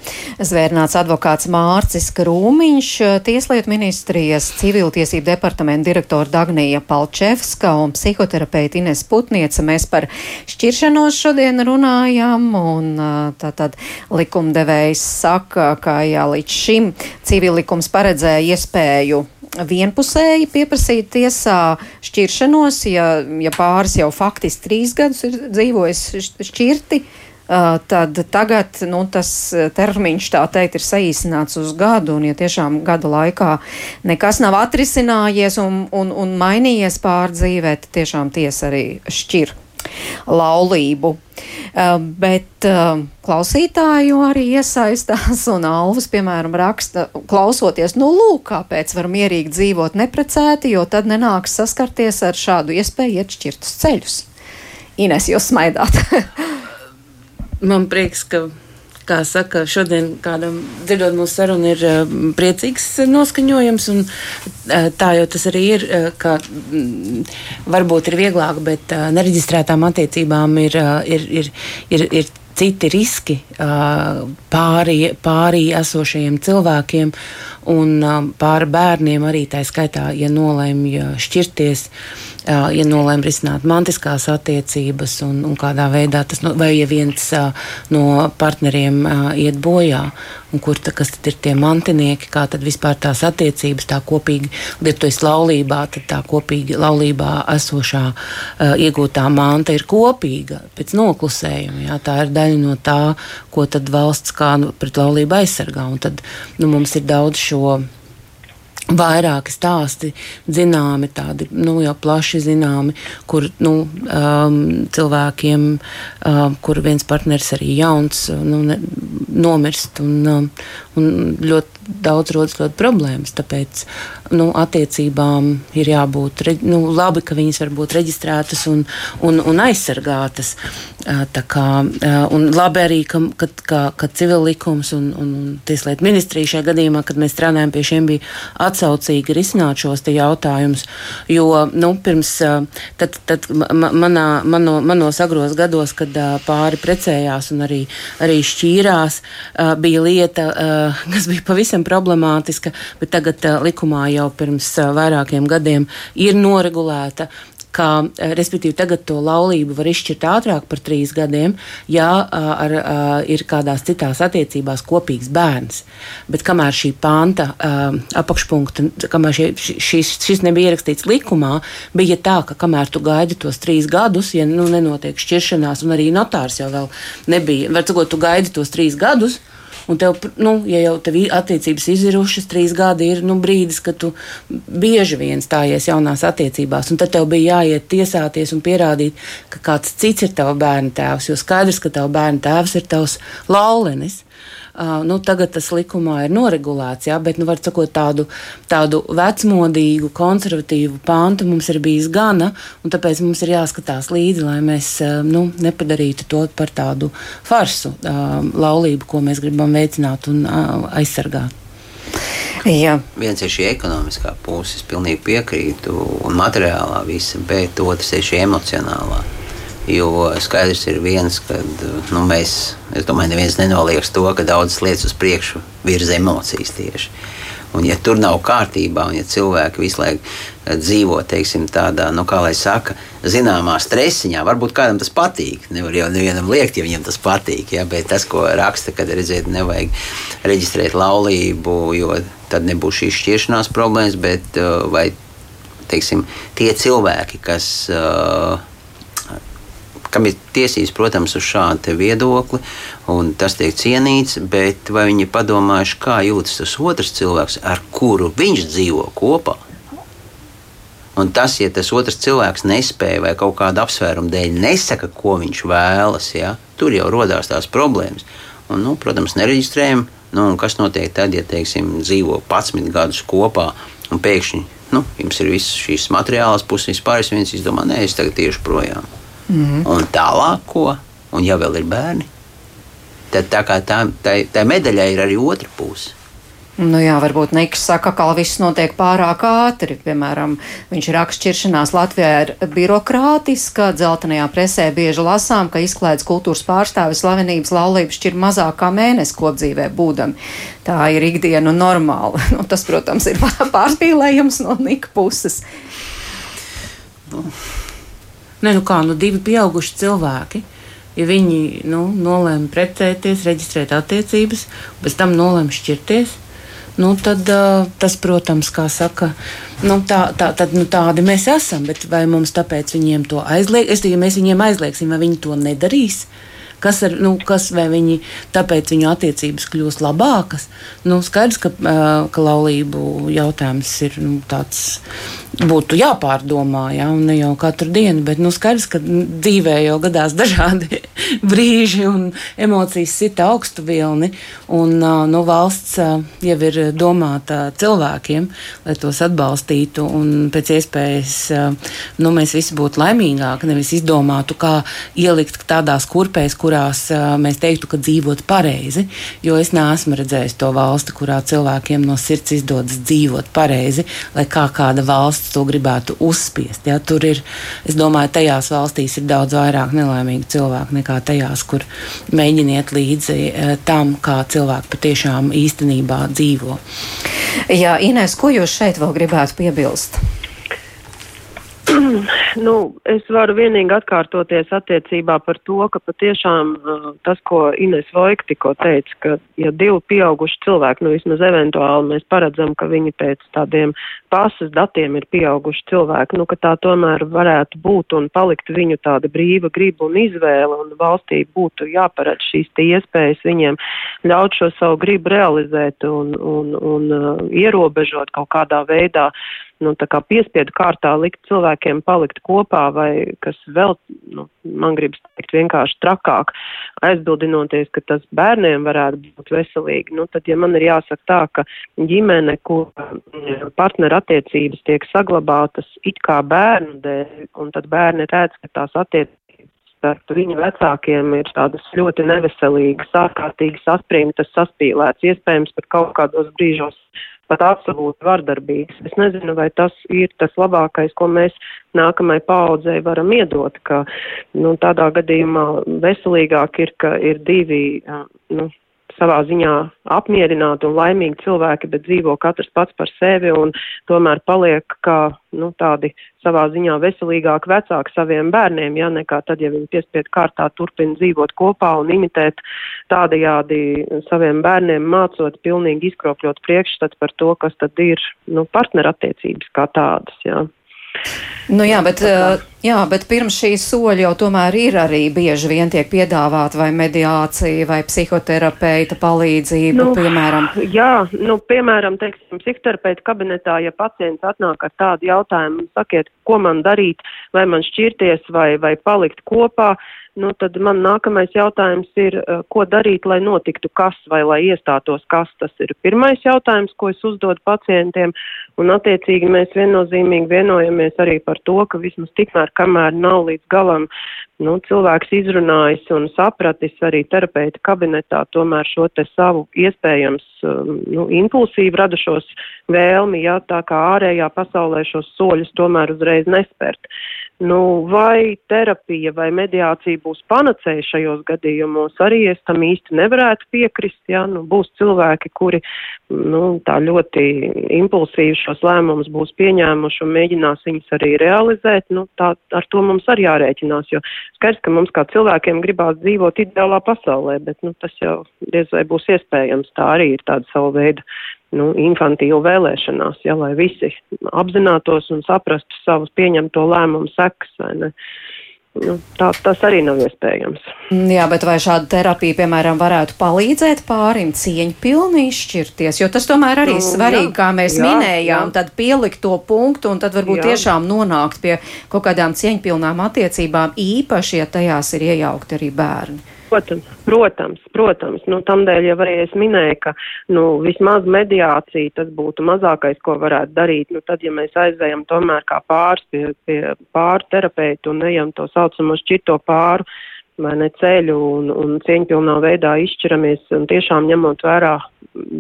zvērnāts advokāts Mārcis Krūmiņš, Tieslietu ministrijas civiltiesību departamenta direktora Dagnija Palčevska un psihoterapeita Ines Putnieca. Mēs par šķiršanos šodien runājam, un tātad likumdevējs saka, ka jā, līdz šim civilikums paredzēja iespēju vienpusēji pieprasīt tiesā šķiršanos, ja, ja pāris jau faktiski trīs gadus ir dzīvojis šķirti. Tad tagad nu, tas termiņš, tā teikt, ir saīsināts uz gadu, un ja tiešām gada laikā nekas nav atrisinājies un, un, un mainījies pārdzīvē, tad tiešām tiesa arī šķir laulību. Uh, bet uh, klausītāju arī iesaistās, un Alvis, piemēram, raksta, klausoties, nu, lūk, kāpēc var mierīgi dzīvot neprecēti, jo tad nenāks saskarties ar šādu iespēju iet šķirtus ceļus. Ines, jūs smaidāt. Man prieks, ka kā saka, šodien kādam dzirdot mūsu sarunu, ir uh, priecīgs noskaņojums. Un, uh, tā jau tas arī ir, uh, ka mm, varbūt ir vieglāk, bet uh, nereģistrētām attiecībām ir, uh, ir, ir, ir, ir citi riski uh, pārī, pārī esošajiem cilvēkiem un uh, pāri bērniem arī tā skaitā, ja nolēma šķirties. Uh, ja nolēma risināt mantiskās attiecības, un, un kādā veidā tas, no, vai ja viens no partneriem iet bojā, un kur ta, tad ir tie mantinieki, kā tad vispār tās attiecības, tā kopīgi, ja tu esi laulībā, tad tā kopīgi laulībā esošā iegūtā manta ir kopīga pēc noklusējuma. Jā, tā ir daļa no tā, ko tad valsts kā pret laulību aizsargā, un tad nu, mums ir daudz šo vairāki stāsti zināmi, tādi nu, jau plaši zināmi, kur nu, um, cilvēkiem, um, kur viens partneris arī jauns, nu, ne, nomirst un, um, un ļoti daudz rodas ļoti problēmas. Tāpēc nu, attiecībām ir jābūt nu, labi, ka viņas var būt reģistrētas un, un, un aizsargātas. Tā kā, un labi arī, ka, ka, ka, ka civil likums un, un, tieslietu ministrija šajā gadījumā, kad mēs strādājam pie šiem, bija atsaucīgi risināt šos jautājumus. Jo nu, pirms tad, tad manā, mano, manos agros gados, kad pāri precējās un arī, arī šķīrās, bija lieta, kas bija pavisam pavisam problemātiska, bet tagad uh, likumā jau pirms uh, vairākiem gadiem ir noregulēta ka, respektīvi, tagad to laulību var izšķirt ātrāk par trīs gadiem, ja ar, ar, ir kādās citās attiecībās kopīgs bērns. Bet kamēr šī panta apakšpunkta, kamēr šie, šis, šis nebija ierakstīts likumā, bija tā, ka kamēr tu gaidi tos trīs gadus, ja nu, nenotiek šķiršanās, un arī notārs jau vēl nebija, var sakot, tu gaidi tos trīs gadus. Un tev, nu, ja jau tev attiecības izirušas, trīs gadi ir nu, brīdis, kad tu bieži vien stājies jaunās attiecībās, un tad tev bija jāiet tiesāties un pierādīt, ka kāds cits ir tavs bērna tēvs, jo skaidrs, ka tavs bērna tēvs ir tavs laulenis. Uh, nu, tagad tas likumā ir noregulēts, jā, bet, nu, var sakot, tādu, tādu vecmodīgu, konservatīvu pāntu mums ir bijis gana, un tāpēc mums ir jāskatās līdzi, lai mēs uh, nu, nepadarītu to par tādu farsu uh, laulību, ko mēs gribam veicināt un uh, aizsargāt. Jā. Viens ir šī ekonomiskā puse, es pilnīgi piekrītu, un materiālā visa, bet otrs ir šī emocionālā. Jo skaidrs ir viens, ka nu, mēs, es domāju, neviens nenoliedz to, ka daudzas lietas uz priekšu virza emocijas tieši. Un, ja tur nav kārtībā, un ja cilvēki visu laiku eh, dzīvo teiksim, tādā, nu, kā lai saka, zināmā stresiņā, varbūt kādam tas patīk. Nevar jau nevienam liekt, ja viņam tas patīk. Ja? Bet tas, ko raksta, kad redziet, nevajag reģistrēt laulību, jo tad nebūs šīs šķiršanās problēmas, bet eh, vai teiksim, tie cilvēki, kas. Uh, kam ir tiesības, protams, uz šādu viedokli, un tas tiek cienīts, bet vai viņi padomājuši, kā jūtas tas otrs cilvēks, ar kuru viņš dzīvo kopā? Un tas, ja tas otrs cilvēks nespēja vai kaut kāda apsvēruma dēļ nesaka, ko viņš vēlas, ja, tur jau radās tās problēmas. Un, nu, protams, nereģistrējam, nu, kas notiek tad, ja teiksim, dzīvo 11 gadus kopā un pēkšņi nu, jums ir visas šīs materiālās puses, vispār viens izdomā, nē, es tagad tieši projām. Mm. Un tālāk, ko? Un ja vēl ir bērni, tad tā, tā, tā, tā medaļai ir arī otra puse. Nu jā, varbūt Niks saka, ka viss notiek pārāk ātri. Piemēram, viņš raksta, šķiršanās Latvijā ir birokrātiska. Dzeltenajā presē bieži lasām, ka izklaides kultūras pārstāvis slavenības laulības šķir mazāk kā mēnesi kopdzīvē būdami. Tā ir ikdiena normāla. Nu, tas, protams, ir pārspīlējums no Nika puses. Nu. Nē, nu kā, nu divi pieauguši cilvēki. Ja viņi nu, nolēma precēties, reģistrēt attiecības, pēc tam nolēma šķirties, nu, tad uh, tas, protams, kā saka, nu, tā, tā, tad, nu, tādi mēs esam. Bet vai mums tāpēc viņiem to aizliegt? Es domāju, ja mēs viņiem aizliegsim, vai viņi to nedarīs. Kas, ar, nu, kas vai viņi tāpēc viņu attiecības kļūst labākas? Nu, skaidrs, ka, ka laulību jautājums ir nu, tāds būtu jāpārdomā, ja, ne jau katru dienu, bet nu, skaidrs, ka dzīvē jau gadās dažādi brīži un emocijas sita augstu vilni, un nu, valsts jau ir domāta cilvēkiem, lai tos atbalstītu, un pēc iespējas nu, mēs visi būtu laimīgāki, nevis izdomātu, kā ielikt tādās kurpēs, kurās mēs teiktu, ka dzīvot pareizi, jo es neesmu redzējis to valsti, kurā cilvēkiem no sirds izdodas dzīvot pareizi, lai kā kāda valsts to gribētu uzspiest. Ja? Tur ir, es domāju, tajās valstīs ir daudz vairāk nelaimīgu cilvēku nekā tajās, kur mēģiniet līdzi tam, kā cilvēki patiešām īstenībā dzīvo. Jā, Inês, ko jūs šeit vēl gribētu piebilst? nu, es varu vienīgi atkārtoties attiecībā par to, ka patiešām uh, tas, ko Ines Vojka tikko teica, ka ja divi pieauguši cilvēki, nu vismaz eventuāli mēs paredzam, ka viņi pēc tādiem pasas datiem ir pieauguši cilvēki, nu, ka tā tomēr varētu būt un palikt viņu tāda brīva griba un izvēle un valstī būtu jāparedz šīs iespējas viņiem ļaut šo savu gribu realizēt un, un, un uh, ierobežot kaut kādā veidā. Uh, nu, kā piespiedu kārtā likt cilvēkiem palikt kopā, vai kas vēl, nu, man gribas teikt, vienkārši trakāk, aizbildinoties, ka tas bērniem varētu būt veselīgi, nu, tad, ja man ir jāsaka tā, ka ģimene, kur mm, partneru attiecības tiek saglabātas it kā bērnu dēļ, un tad bērni redz, ka tās attiecības starp viņu vecākiem ir tādas ļoti neveselīgas, ārkārtīgi saspringtas, saspīlētas, iespējams pat kaut kādos brīžos pat absolūti vardarbīgs. Es nezinu, vai tas ir tas labākais, ko mēs nākamajai paudzei varam iedot, ka nu, tādā gadījumā veselīgāk ir, ka ir divi nu, savā ziņā apmierināti un laimīgi cilvēki, bet dzīvo katrs pats par sevi un tomēr paliek kā nu, tādi savā ziņā veselīgāki vecāki saviem bērniem, ja nekā tad, ja viņi piespiedu kārtā turpina dzīvot kopā un imitēt tādajādi saviem bērniem mācot pilnīgi izkropļot priekšstats par to, kas tad ir nu, partnerattiecības kā tādas. Ja. Nu jā, bet, eh, jā, bet pirms šī soļa jau tomēr ir arī bieži vien tiek piedāvāta vai mediācija vai psihoterapeita palīdzība, nu, piemēram. Jā, nu, piemēram, teiksim, psihoterapeita kabinetā, ja pacients atnāk ar tādu jautājumu, sakiet, ko man darīt, vai man šķirties vai, vai palikt kopā, nu, tad man nākamais jautājums ir, eh, ko darīt, lai notiktu kas vai lai iestātos kas. Tas ir pirmais jautājums, ko es uzdodu pacientiem, un attiecīgi mēs viennozīmīgi vienojamies arī par to, ka vismaz tikmēr, kamēr nav līdz galam nu, cilvēks izrunājis un sapratis arī terapeita kabinetā tomēr šo te savu iespējams um, nu, impulsīvu radušos vēlmi, jā, tā kā ārējā pasaulē šos soļus tomēr uzreiz nespērt. Nu, vai terapija vai mediācija būs panacēja šajos gadījumos, arī es tam īsti nevarētu piekrist. Ja? Nu, būs cilvēki, kuri nu, tā ļoti impulsīvi šos lēmumus būs pieņēmuši un mēģinās viņus arī realizēt. Nu, tā, ar to mums arī jārēķinās, jo skaidrs, ka mums kā cilvēkiem gribās dzīvot ideālā pasaulē, bet nu, tas jau diez vai būs iespējams. Tā arī ir tāda sava veida nu, infantīlu vēlēšanās, ja, lai visi apzinātos un saprastu savus pieņemto lēmumu sekas. Nu, tā, tas arī nav iespējams. Jā, bet vai šāda terapija, piemēram, varētu palīdzēt pārim cieņpilni izšķirties? Jo tas tomēr arī nu, svarīgi, jā, kā mēs jā, minējām, jā. tad pielikt to punktu un tad varbūt jā. tiešām nonākt pie kaut kādām cieņpilnām attiecībām, īpaši, ja tajās ir iejaukti arī bērni. Protams, protams, protams. Nu, tamdēļ jau arī es minēju, ka nu, vismaz mediācija tas būtu mazākais, ko varētu darīt. Nu, tad, ja mēs aizējam tomēr kā pāris pie, pie pāru terapeitu un ejam to saucamo šķirto pāru vai ne ceļu un, un cieņpilnā veidā izšķiramies un tiešām ņemot vērā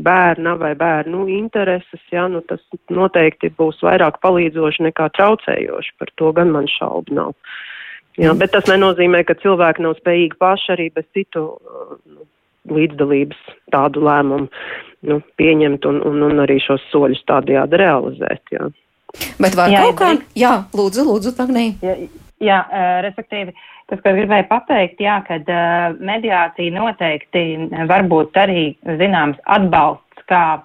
bērna vai bērnu intereses, ja, nu tas noteikti būs vairāk palīdzoši nekā traucējoši, par to gan man šaubu nav. Jā, bet tas nenozīmē, ka cilvēki nav spējīgi paši arī bez citu nu, līdzdalības tādu lēmumu nu, pieņemt un, un, un arī šos soļus tādajādi realizēt. Jā. Bet var jā, kaut kā, jā, lūdzu, lūdzu, Tagnī. Jā, jā uh, respektīvi, tas, ko gribēju pateikt, jā, kad uh, mediācija noteikti var būt arī zināms atbalsts, kā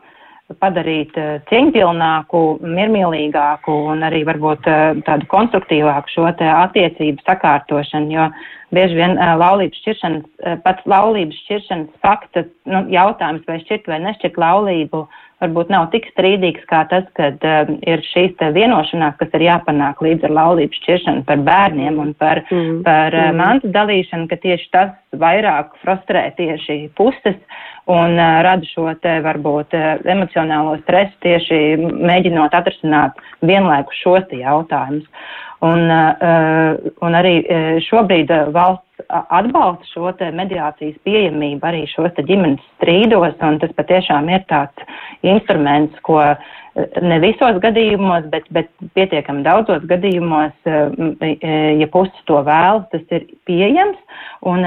padarīt uh, cieņpilnāku, miermīlīgāku un arī varbūt uh, tādu konstruktīvāku šo te attiecību sakārtošanu, jo bieži vien uh, laulības šķiršanas, pats laulības šķiršanas fakta, nu, jautājums vai šķirt vai nešķirt laulību, uh, varbūt nav tik strīdīgs kā tas, kad uh, ir šīs vienošanās, kas ir jāpanāk līdz ar laulības šķiršanu par bērniem un par, mm. par uh, mantu dalīšanu, ka tieši tas vairāk frustrē tieši puses un uh, rada šo te varbūt uh, emocionālo stresu tieši mēģinot atrasināt vienlaikus šos jautājumus. Un, uh, un arī šobrīd valsts atbalsta šo te mediācijas pieejamību arī šos te ģimenes strīdos, un tas patiešām ir tāds instruments, ko ne visos gadījumos, bet, bet pietiekami daudzos gadījumos, ja puses to vēlas, tas ir pieejams un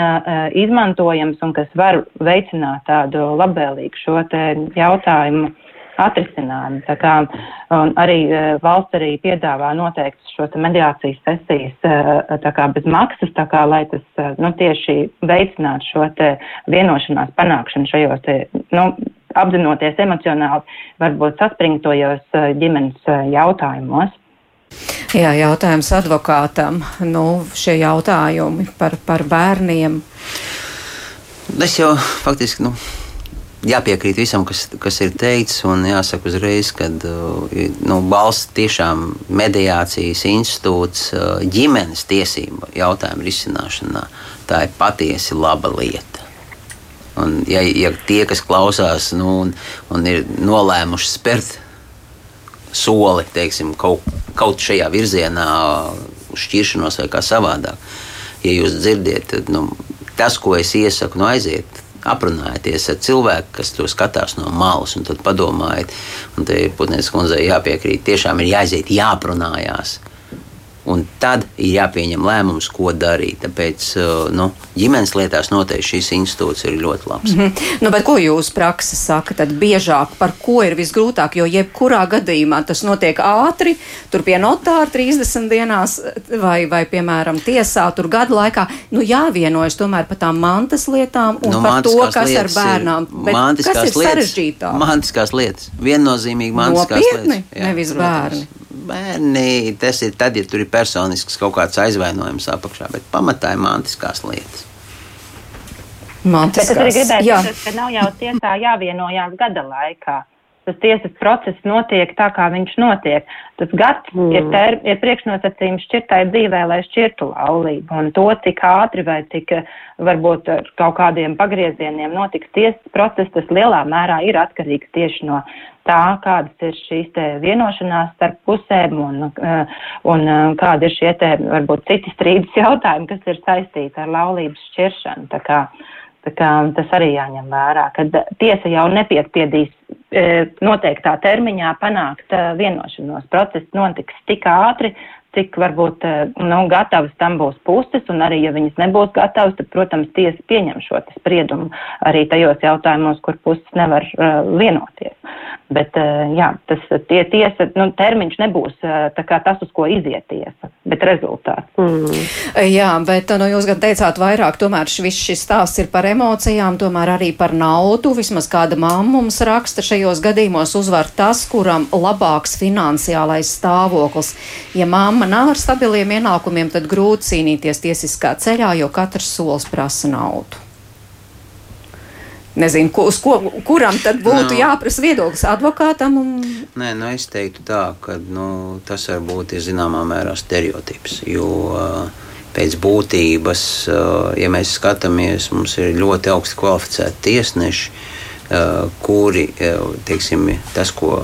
izmantojams un kas var veicināt tādu labvēlīgu šo te jautājumu atrisinājumu. Tā kā arī e, valsts arī piedāvā noteikti šo mediācijas sesijas e, kā bez maksas, kā lai tas e, nu, tieši veicinātu šo te vienošanās panākšanu šajos te, nu, apzinoties emocionāli, varbūt saspringtojos ģimenes jautājumos. Jā, jautājums advokātam. Nu, šie jautājumi par, par bērniem. Es jau faktiski, nu, jāpiekrīt visam, kas, kas ir teikts, un jāsaka uzreiz, ka uh, nu, valsts tiešām mediācijas institūts uh, ģimenes tiesību jautājumu risināšanā tā ir patiesi laba lieta. Un, ja, ja tie, kas klausās nu, un, un ir nolēmuši spērt soli teiksim, kaut, kaut šajā virzienā, šķiršanos vai kā savādāk, ja jūs dzirdiet, tad nu, tas, ko es iesaku, nu, aiziet aprunājieties ar cilvēku, kas to skatās no malas, un tad padomājiet, un te Putnēs kundzei jāpiekrīt, tiešām ir jāiziet, jāprunājās. Un tad ir jāpieņem lēmums, ko darīt. Tāpēc uh, nu, ģimenes lietās noteikti šīs institūts ir ļoti labs. Mm -hmm. nu, ko jūs praksa saka? Tad biežāk par ko ir visgrūtāk, jo jebkurā gadījumā tas notiek ātri, tur pie notāra 30 dienās vai, vai piemēram, tiesā tur gadu laikā. Nu, jāvienojas tomēr par tām mantas lietām un nu, par to, kas ar bērnām. Bet kas ir lietas, sarežģītāk? Mantiskās lietas. Viennozīmīgi mantiskās Nopietni, lietas. Jā, nevis. Protams bērni, tas ir tad, ja tur ir personisks kaut kāds aizvainojums apakšā, bet pamatā ir mantiskās lietas. Mantiskās. Bet es arī gribēju teikt, ka nav jau tiesā jāvienojās gada laikā. Tas tiesas process notiek tā, kā viņš notiek. Tas gads mm. ir, ter, ir priekšnosacījums šķirtai dzīvē, lai šķirtu laulību. Un to, cik ātri vai cik varbūt ar kaut kādiem pagriezieniem notiks tiesas process, tas lielā mērā ir atkarīgs tieši no tā, kādas ir šīs te vienošanās starp pusēm un, uh, un uh, kādi ir šie te varbūt citi strīdus jautājumi, kas ir saistīti ar laulības šķiršanu. Tā kā, tā kā tas arī jāņem vērā, ka tiesa jau nepiekpiedīs e, noteiktā termiņā panākt vienošanos. Process notiks tik ātri, cik varbūt eh, nu, gatavas tam būs puses, un arī, ja viņas nebūs gatavas, tad, protams, tiesa pieņem šo spriedumu arī tajos jautājumos, kur puses nevar uh, vienoties. Bet, uh, jā, tas tie tiesa, nu, termiņš nebūs uh, tas, uz ko iziet tiesa, bet rezultāts. Mm. Jā, bet, nu, jūs gan teicāt vairāk, tomēr viss šis stāsts ir par emocijām, tomēr arī par naudu. Vismaz kāda mamma mums raksta šajos gadījumos uzvar tas, kuram labāks finansiālais stāvoklis. Ja mamma nav ar stabiliem ienākumiem, tad grūti cīnīties tiesiskā ceļā, jo katrs solis prasa naudu. Nezinu, ko, ko, kuram tad būtu. Nu. jāprasa viedoklis advokātam? Un... Nē, nu es teiktu tā, ka nu, tas varbūt ir zināmā mērā stereotips. Jo uh, pēc būtības, uh, ja mēs skatāmies, mums ir ļoti augsti kvalificēti tiesneši, kuri, teiksim, tas, ko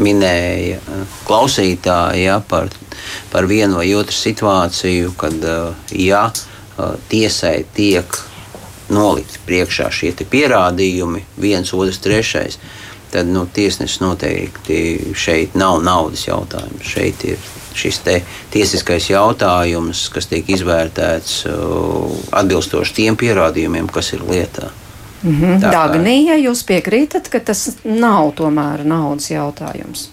minēja klausītāji ja, par, par vienu vai otru situāciju, kad ja tiesai tiek nolikti priekšā šie pierādījumi, viens, otrs, trešais, tad nu, tiesnesis noteikti šeit nav naudas jautājums. Šeit ir šis tiesiskais jautājums, kas tiek izvērtēts atbilstoši tiem pierādījumiem, kas ir lietā. Mm -hmm. Dagnija, jūs piekrītat, ka tas nav tomēr naudas jautājums?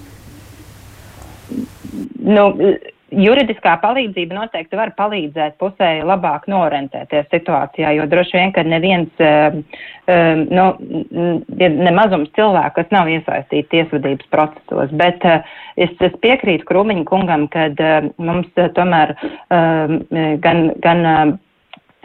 Nu, Juridiskā palīdzība noteikti var palīdzēt pusē labāk norentēties situācijā, jo droši vien, ka neviens, um, nu, ne mazums cilvēku, kas nav iesaistīti tiesvedības procesos, bet uh, es, es piekrītu Krūmiņa kungam, ka uh, mums uh, tomēr gan, gan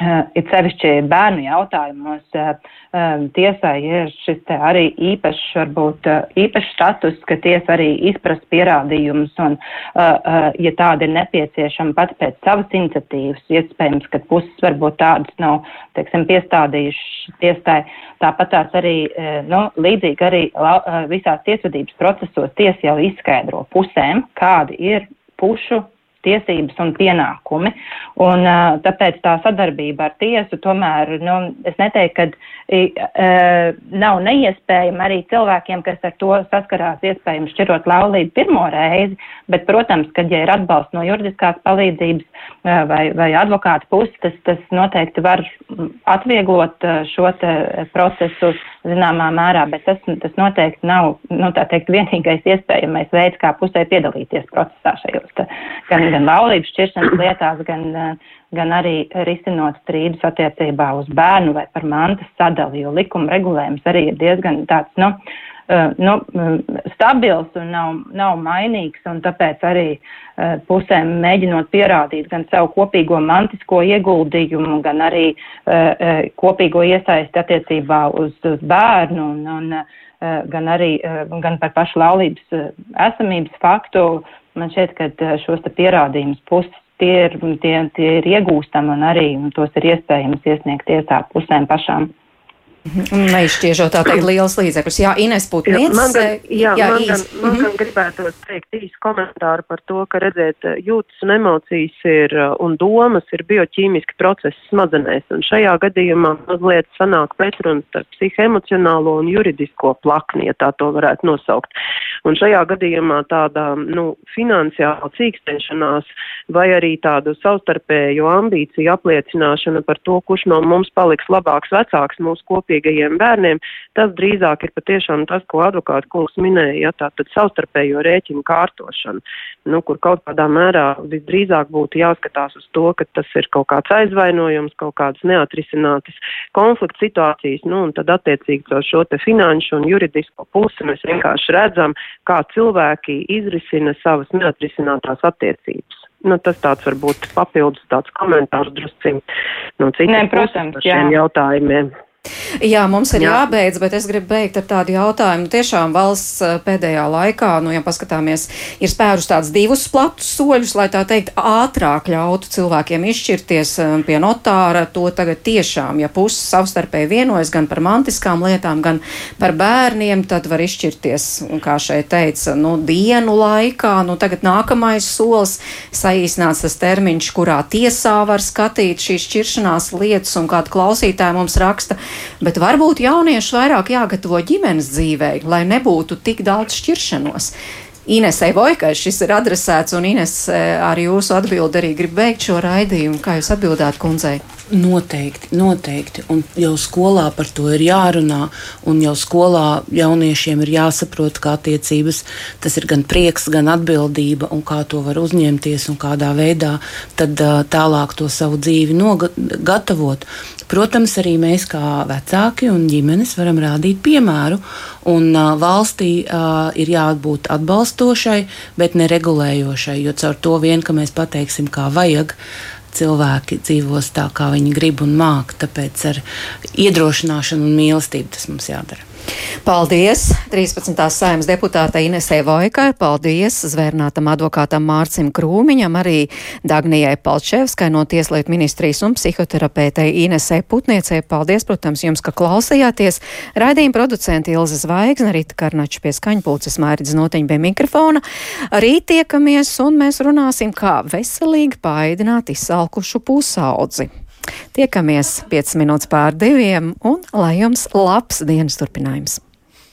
Eh, it sevišķi bērnu jautājumos eh, eh, tiesai ir šis arī īpašs, varbūt īpašs status, ka tiesa arī izprast pierādījumus un, ja tāda ir nepieciešama pat pēc savas iniciatīvas, iespējams, ka puses varbūt tādas nav, teiksim, piestādījušas tiesai, tāpat tās arī, nu, līdzīgi arī visās tiesvedības procesos tiesa jau izskaidro pusēm, kādi ir pušu tiesības un pienākumi. Un, tāpēc tā sadarbība ar tiesu tomēr, nu, es neteiktu, ka nav neiespējama arī cilvēkiem, kas ar to saskarās, iespējams, šķirot laulību pirmo reizi, bet, protams, kad, ja ir atbalsts no juridiskās palīdzības vai, vai advokāta puses, tas, tas noteikti var atvieglot šo procesu zināmā mērā, bet tas, tas noteikti nav, nu, tā teikt, vienīgais iespējamais veids, kā pusē piedalīties procesā šajos gan gan laulības šķiršanas lietās, gan, eh, gan arī risinot strīdus attiecībā uz bērnu vai par mantas sadali, jo likuma regulējums arī ir diezgan tāds, nu, eh, nu, stabils un nav, nav mainīgs, un tāpēc arī eh, pusēm mēģinot pierādīt gan savu kopīgo mantisko ieguldījumu, gan arī kopīgo iesaisti attiecībā uz, uz bērnu un, un gan arī gan par pašu laulības esamības faktu Man šķiet, ka eh, šos pierādījumus puses tie ir, tie, tie ir iegūstami un arī tos ir iespējams iesniegt tiesā pusēm pašām. Neizšķiežot tā teikt liels līdzekļus. Jā, Ines Putniec. Man gan, jā, jā, man, gan, man gan gribētos teikt īsu komentāru par to, ka redzēt jūtas un emocijas ir un domas ir bioķīmiski procesi smadzenēs. Un šajā gadījumā mazliet sanāk pretruns starp psihoemocionālo un juridisko plakni, ja tā to varētu nosaukt. Un šajā gadījumā tāda, nu, finansiāla cīkstēšanās vai arī tādu savstarpēju ambīciju apliecināšana par to, kurš no mums paliks labāks vecāks mūsu kopīgi kopīgajiem bērniem, tas drīzāk ir patiešām tas, ko advokāta kungs minēja, ja tā tad savstarpējo rēķinu kārtošana, nu, kur kaut kādā mērā visdrīzāk būtu jāskatās uz to, ka tas ir kaut kāds aizvainojums, kaut kādas neatrisinātas konflikta situācijas, nu, un tad attiecīgi to šo te finanšu un juridisko pusi mēs vienkārši redzam, kā cilvēki izrisina savas neatrisinātās attiecības. Nu, tas tāds varbūt papildus tāds komentārs drusciņ no citas puses par šiem jautājumiem. Jā, mums ir Jā. jābeidz, bet es gribu beigt ar tādu jautājumu. Tiešām valsts eh, pēdējā laikā, nu, ja paskatāmies, ir spērus tādus divus platus soļus, lai tā teikt, ātrāk ļautu cilvēkiem izšķirties eh, pie notāra. To tagad tiešām, ja puses savstarpēji vienojas gan par mantiskām lietām, gan par bērniem, tad var izšķirties, kā šeit teica, nu, dienu laikā. Nu, tagad nākamais solis saīsnāts tas termiņš, kurā tiesā var skatīt šīs šķiršanās lietas, un kāda klausītāja mums raksta, Bet varbūt jaunieši vairāk jāgatavo ģimenes dzīvē, lai nebūtu tik daudz šķiršanos. Inesai Vojkai šis ir adresēts, un Ines eh, ar jūsu atbildi arī grib beigt šo raidījumu. Kā jūs atbildētu kundzei? Noteikti, noteikti. Un jau skolā par to ir jārunā, un jau skolā jauniešiem ir jāsaprot, kā attiecības tas ir gan prieks, gan atbildība, un kā to var uzņemties un kādā veidā tad tālāk to savu dzīvi gatavot. Protams, arī mēs kā vecāki un ģimenes varam rādīt piemēru, un valstī ir jābūt atbalstošai, bet neregulējošai, jo caur to vien, ka mēs pateiksim, kā vajag, cilvēki dzīvos tā, kā viņi grib un māk. Tāpēc ar iedrošināšanu un mīlestību tas mums jādara. Paldies 13. saimnes deputātei Inesē Vojkai, paldies zvērnātam advokātam Mārcim Krūmiņam, arī Dagnijai Palčevskai no Tieslietu ministrijas un psihoterapeitei Inesē Putniecei. Paldies, protams, jums, ka klausījāties. Raidījuma producenti Ilza Zvaigzne, Rita Karnača pie skaņpulces Mairidz Noteņa pie mikrofona. Rīt tiekamies un mēs runāsim, kā veselīgi paēdināt izsalkušu pusaudzi. Tiekamies 5 minūtes pār diviem un lai jums labs dienas turpinājums!